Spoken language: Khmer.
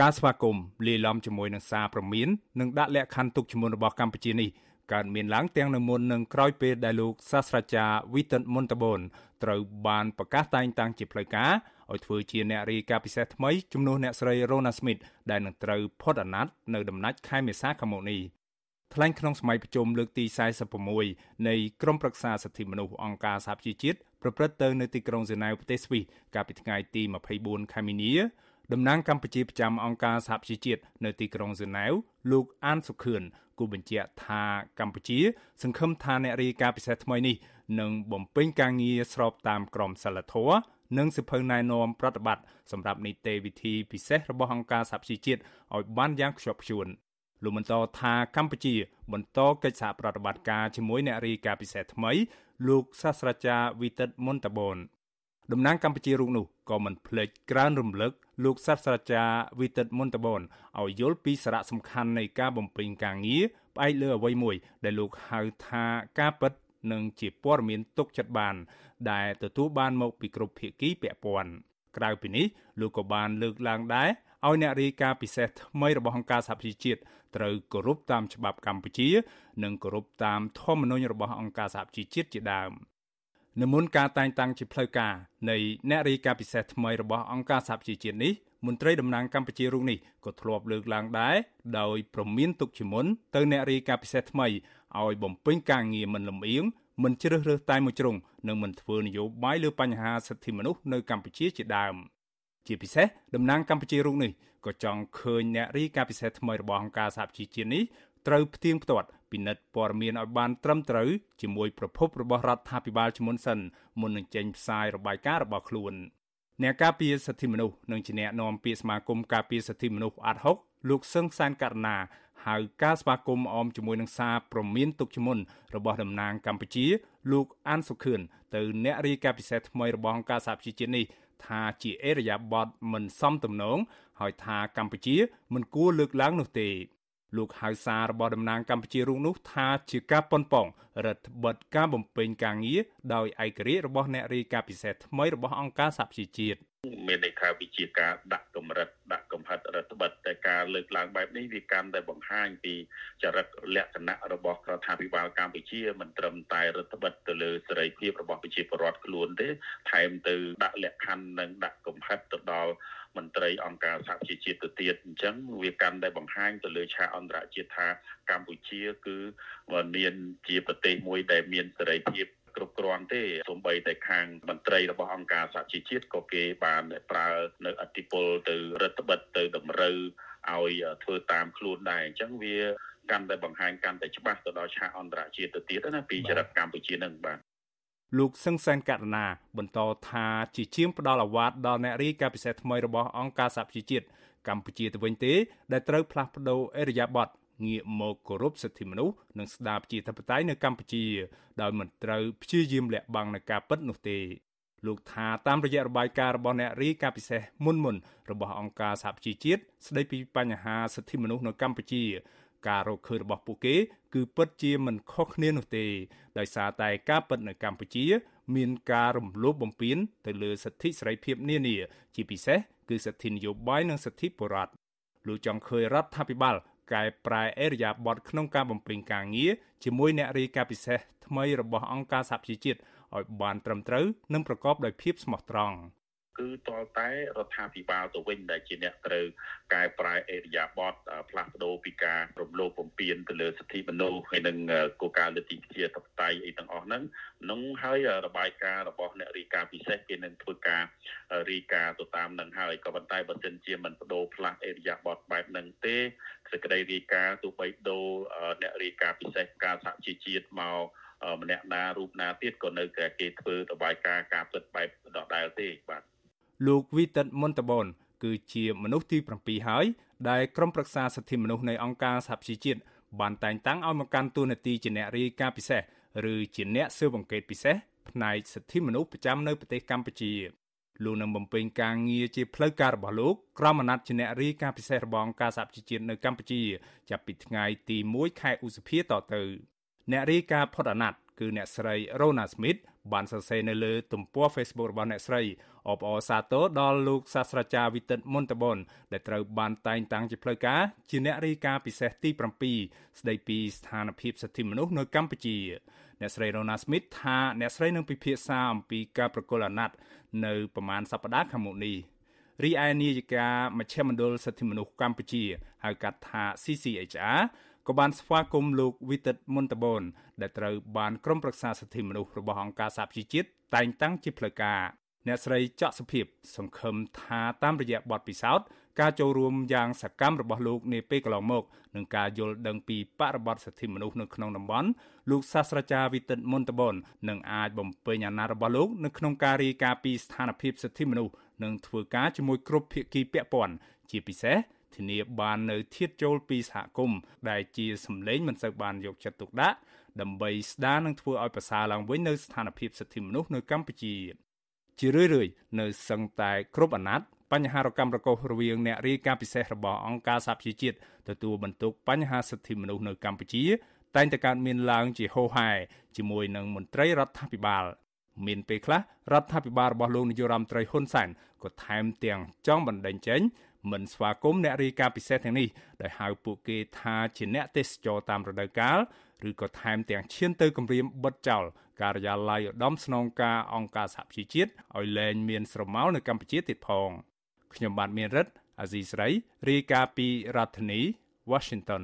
ការស្វាគមន៍លាយឡំជាមួយនឹងសារព្រមាននិងដាក់លក្ខខណ្ឌទុកជាមុនរបស់កម្ពុជានេះកើតមានឡើងទាំងនៅមុននិងក្រោយពេលដែលលោកសាស្ត្រាចារ្យវីតិនមុនតបូនត្រូវបានប្រកាសតែងតាំងជាផ្លូវការឲ្យធ្វើជាអ្នករាយការណ៍ពិសេសថ្មីជំនួសអ្នកស្រី Rona Smith ដែលនឹងត្រូវផុតអាណត្តិនៅដំណាច់ខែមេសាខាងមុខនេះថ្លែងក្នុងសម័យប្រជុំលើកទី46នៃក្រុមប្រឹក្សាសិទ្ធិមនុស្សអង្គការសហប្រជាជាតិប្រព្រឹត្តទៅនៅទីក្រុងហ្សឺណែវប្រទេសស្វីសកាលពីថ្ងៃទី24ខែមីនា តំណាងកម្ពុជាប្រចាំអង្គការសហប្រជាជាតិនៅទីក្រុងហ្សឺណែវលោកអានសុខឿនគូបញ្ជាក់ថាកម្ពុជា សង្ឃឹមថាអ្នករាយការណ៍ពិសេសថ្មីនេះនឹងបំពេញការងារស្របតាមក្រមសីលធម៌និងសិភៅណែនាំប្រតិបត្តិសម្រាប់នីតិវិធីពិសេសរបស់អង្គការសហប្រជាជាតិឲ្យបានយ៉ាងខ្ជាប់ខ្ជួនលោកបន្តថាកម្ពុជា បន្តកិច្ចសហប្រតិបត្តិការជាមួយអ្នករាយការណ៍ពិសេសថ្មី លោកសាស្ត្រាចារ្យវីតិតមុនតាបូន តំណាងកម្ពុជារូបនោះក៏មិនភ្លេចក្រើនរំលឹកលោកសាស្ត្រាចារ្យវីតិតមុនតាបូនឲ្យយល់ពីសារៈសំខាន់នៃការបំពេញការងារផ្អែកលើអ្វីមួយ ដែលលោកហៅថាការពិតនិងជាព័ត៌មានទុកចិត្តបាន ដែលទទួលបានមកពីគ្រប់ភាគីពាក់ព័ន្ធក្រៅពីនេះលោកក៏បានលើកឡើងដែរឲ្យអ្នករាយការណ៍ពិសេសថ្មីរបស់អង្គការសហប្រជាជាតិត្រូវគោរពតាមច្បាប់កម្ពុជា និងគោរពតាមធម្មនុញ្ញរបស់អង្គការសហប្រជាជាតិជាដើម និមន្តការតែងតាំងជាផ្លូវការនៃអ្នករាយការណ៍ពិសេសថ្មីរបស់អង្គការសហប្រជាជាតិនេះមន្ត្រីតំណាងកម្ពុជារូបនេះក៏ធ្លាប់លើកឡើងដែរដោយប្រមានទុកជាមុនទៅអ្នករាយការណ៍ពិសេសថ្មីឲ្យបំពេញការងារមិនលំអៀងមិនជ្រើសរើសតែមួយជ្រុងនិងមិនធ្វើនយោបាយលើបញ្ហាសិទ្ធិមនុស្សនៅកម្ពុជាជាដើមជាពិសេសតំណាងកម្ពុជារូបនេះក៏ចង់ឃើញអ្នករាយការណ៍ពិសេសថ្មីរបស់អង្គការសហជីវជាតិនេះត្រូវផ្ទៀងផ្ទាត់ ពិនិត្យព័ត៌មានឲ្យបានត្រឹមត្រូវជាមួយប្រភពរបស់រដ្ឋាភិបាលជាមុនសិនមុននឹងចេញផ្សាយរបាយការណ៍របស់ខ្លួនអ្នកការពារសិទ្ធិមនុស្សនិងជាអ្នកនាំពាក្យសមាគមការពារសិទ្ធិមនុស្សអាត់ហុកលោកសឹងសានករណាហៅការស្វាគមន៍អមជាមួយនឹងសារព្រមានទុកជាមុនរបស់តំណាងកម្ពុជា លោកអានសុខឿនទៅអ្នករាយការណ៍ពិសេសថ្មីរបស់អង្គការសហប្រជាជាតិនេះថាជាអេរយាប័តមិនសមទំនងហើយថាកម្ពុជាមិនគួរលើកឡើងនោះទេ លោកហៅសាររបស់តំណាងកម្ពុជារូបនោះថាជាការប៉ុនប៉ងរដ្ឋបិទការបំពេញការងារដោយឯករាជ្យរបស់អ្នករាយការណ៍ពិសេសថ្មីរបស់អង្គការសហប្រជាជាតិ មានន័យថាវិជាការដាក់កម្រិតដាក់កំហិតរដ្ឋបិទតែការលើកឡើងបែបនេះវាកាន់តែបង្ហាញពីចរិតលក្ខណៈរបស់រដ្ឋាភិបាលកម្ពុជាមិនត្រឹមតែរដ្ឋបិទទៅលើសេរីភាពរបស់ប្រជាពលរដ្ឋខ្លួនទេថែមទៅដាក់លក្ខខណ្ឌនិងដាក់កំហិតទៅដល់មន្ត្រីអង្គការសហជីវជាតិទៅទៀតអញ្ចឹងវាកាន់តែបង្ហាញទៅលើឆាកអន្តរជាតិថាកម្ពុជាគឺមានជាប្រទេសមួយដែលមានសេរីភាព គ្រប់គ្រាន់ទេសូម្បីតែខាងមន្ត្រីរបស់អង្គការសហជីវជាតិក៏គេបានប្រើនៅអធិបុលទៅរដ្ឋបិទទៅតម្រូវឲ្យធ្វើតាមខ្លួនដែរអញ្ចឹងវាកាន់តែបង្ហាញកាន់តែច្បាស់ទៅដល់ឆាកអន្តរជាតិទៅទៀតណាពីចរិតកម្ពុជានឹងបាទលោកសឹងសែនករណា បន្តថាជាជាងផ្ដល់អាវ៉ាតដល់អ្នករាយការណ៍ពិសេសថ្មីរបស់អង្គការសហប្រជាជាតិកម្ពុជាទៅវិញទេ ដែលត្រូវផ្លាស់ប្ដូរអេរយាប័ត ងាកមកគោរពសិទ្ធិមនុស្សនិងស្ដារប្រជាធិបតេយ្យនៅកម្ពុជា ដោយមិនត្រូវព្យាយាមលាក់បាំងនៅការពិតនោះទេលោកថាតាមរយៈរបាយការណ៍របស់អ្នករាយការណ៍ពិសេសមុនមុនរបស់អង្គការសហប្រជាជាតិស្ដីពីបញ្ហាសិទ្ធិមនុស្សនៅកម្ពុជា ការរកឃើញរបស់ពួកគេគឺពិតជាមិនខុសគ្នានោះទេដោយសារតែការពិតនៅកម្ពុជា មានការរំលោភបំពានទៅលើសិទ្ធិសេរីភាពនានា ជាពិសេសគឺសិទ្ធិនយោបាយនិងសិទ្ធិបុរដ្ឋលោកចង់ឃើញរដ្ឋាភិបាល កែប្រែអេរយាប័តក្នុងការបំពេញការងារជាមួយអ្នករាយការណ៍ពិសេសថ្មីរបស់អង្គការសហប្រជាជាតិឲ្យបានត្រឹមត្រូវនិងប្រកបដោយភាពស្មោះត្រង់គឺតលតែរដ្ឋាភិបាលទៅវិញដែលជាអ្នកត្រូវកែប្រែអេរយាប័តផ្លាស់ប្ដូរពីការរំលោភបំពានទៅលើសិទ្ធិមនុស្សហើយនឹងគោលការណ៍លទ្ធិប្រជាធិបតេយ្យអីទាំងអស់ហ្នឹងនឹងហើយរបាយការណ៍របស់អ្នករាយការណ៍ពិសេសគេនឹងធ្វើការរាយការណ៍ទៅតាមនឹងហើយក៏ប៉ុន្តែបើសិនជាមិនបដូរផ្លាស់អេរយាប័តបែបហ្នឹងទេ សេចក្តីរាយការណ៍ទោះបីដូរអ្នករាយការណ៍ពិសេសការសហជីវជាតិមកម្នាក់ណារូបណាទៀតក៏នៅតែគេធ្វើរបាយការណ៍ការពិតបែបដដែលទេបាទលោកវីតិតមុនតបនគឺជាមនុស្សទី7ហើយដែលក្រុមប្រឹក្សាសិទ្ធិមនុស្សនៃអង្គការសហប្រជាជាតិបានតែងតាំងឲ្យមកកាន់តួនាទីជាអ្នករាយការណ៍ពិសេសឬជាអ្នកស៊ើបអង្កេតពិសេសផ្នែកសិទ្ធិមនុស្សប្រចាំនៅប្រទេសកម្ពុជា លោកនឹងបំពេញការងារជាផ្លូវការរបស់លោកក្រមអាណត្តិជាអ្នករាយការណ៍ពិសេសរបស់អង្គការសហប្រជាជាតិនៅកម្ពុជា ចាប់ពីថ្ងៃទី1ខែឧសភាតទៅអ្នករាយការណ៍ផុតអាណត្តិគឺអ្នកស្រី Rona Smith បានសរសេរនៅលើទំព័រ Facebook របស់អ្នកស្រីអបអរសាទរដល់លោកសាស្ត្រាចារ្យវិទិតមុនតបនដែលត្រូវបានតែងតាំងជាផ្លូវការជាអ្នករាយការណ៍ពិសេសទី7ស្ដីពីស្ថានភាពសិទ្ធិមនុស្សនៅកម្ពុជា អ្នកស្រី Rona Smith ថាអ្នកស្រីនឹងពិភាក្សាអំពីការប្រកុលអាណត្តិនៅប្រមាណសប្តាហ៍ខាងមុខនេះរីឯនាយិកាមជ្ឈមណ្ឌលសិទ្ធិមនុស្សកម្ពុជាហៅកាត់ថា CCHR ក៏បានស្វាគមន៍លោកវិទិតមុនតបនដែលត្រូវបានក្រុមប្រឹក្សាសិទ្ធិមនុស្សរបស់អង្គការសហប្រជាជាតិតែងតាំងជាផ្លូវការអ្នកស្រីច័កសុភិបសង្ឃឹមថាតាមរយៈបទពិសោធន៍ ការចូលរួមយ៉ាងសកម្មរបស់លោកនាពេលកន្លងមកនឹងការយល់ដឹងពីបរិបទសិទ្ធិមនុស្សនៅក្នុងតំបន់លោកសាស្ត្រាចារ្យវិទិតមុនតបននឹងអាចបំពេញអាណត្តិរបស់លោកនៅក្នុងការរាយការណ៍ពីស្ថានភាពសិទ្ធិមនុស្សនិងធ្វើការជាមួយគ្រប់ភាគីពាក់ព័ន្ធជាពិសេសធានាបាននៅធៀបចូលពីសហគមន៍ដែលជាសម្លេងមិនសូវបានយកចិត្តទុកដាក់ដើម្បីស្ដារនិងធ្វើឲ្យប្រសើរឡើងវិញនៅស្ថានភាពសិទ្ធិមនុស្សនៅកម្ពុជាជារឿយៗនៅសឹងតែគ្រប់អាណត្តិ បញ្ហារកម្មរកុសរវាងអ្នករាយការណ៍ពិសេសរបស់អង្គការសហប្រជាជាតិទទួលបន្ទុកបញ្ហាសិទ្ធិមនុស្សនៅកម្ពុជា តែងតែកើតមានឡើងជាហូរហែជាមួយនឹងមន្ត្រីរដ្ឋាភិបាលមានពេលខ្លះរដ្ឋាភិបាលរបស់លោកនាយរដ្ឋមន្ត្រីហ៊ុនសែនក៏ថែមទាំងចង់បណ្ដេញចេញមិនស្វាគមន៍អ្នករាយការណ៍ពិសេសទាំងនេះដោយហៅពួកគេថាជាអ្នកទេសចរតាមរដូវកាលឬក៏ថែមទាំងឈានទៅគម្រាមបិទចោលការិយាល័យឧត្តមស្នងការអង្គការសហប្រជាជាតិឲ្យលែងមានស្រមោលនៅកម្ពុជាទៀតផង ខ្ញុំបាទមានរិទ្ធអាស៊ីស្រីរាយការណ៍ពីរដ្ឋធានី Washington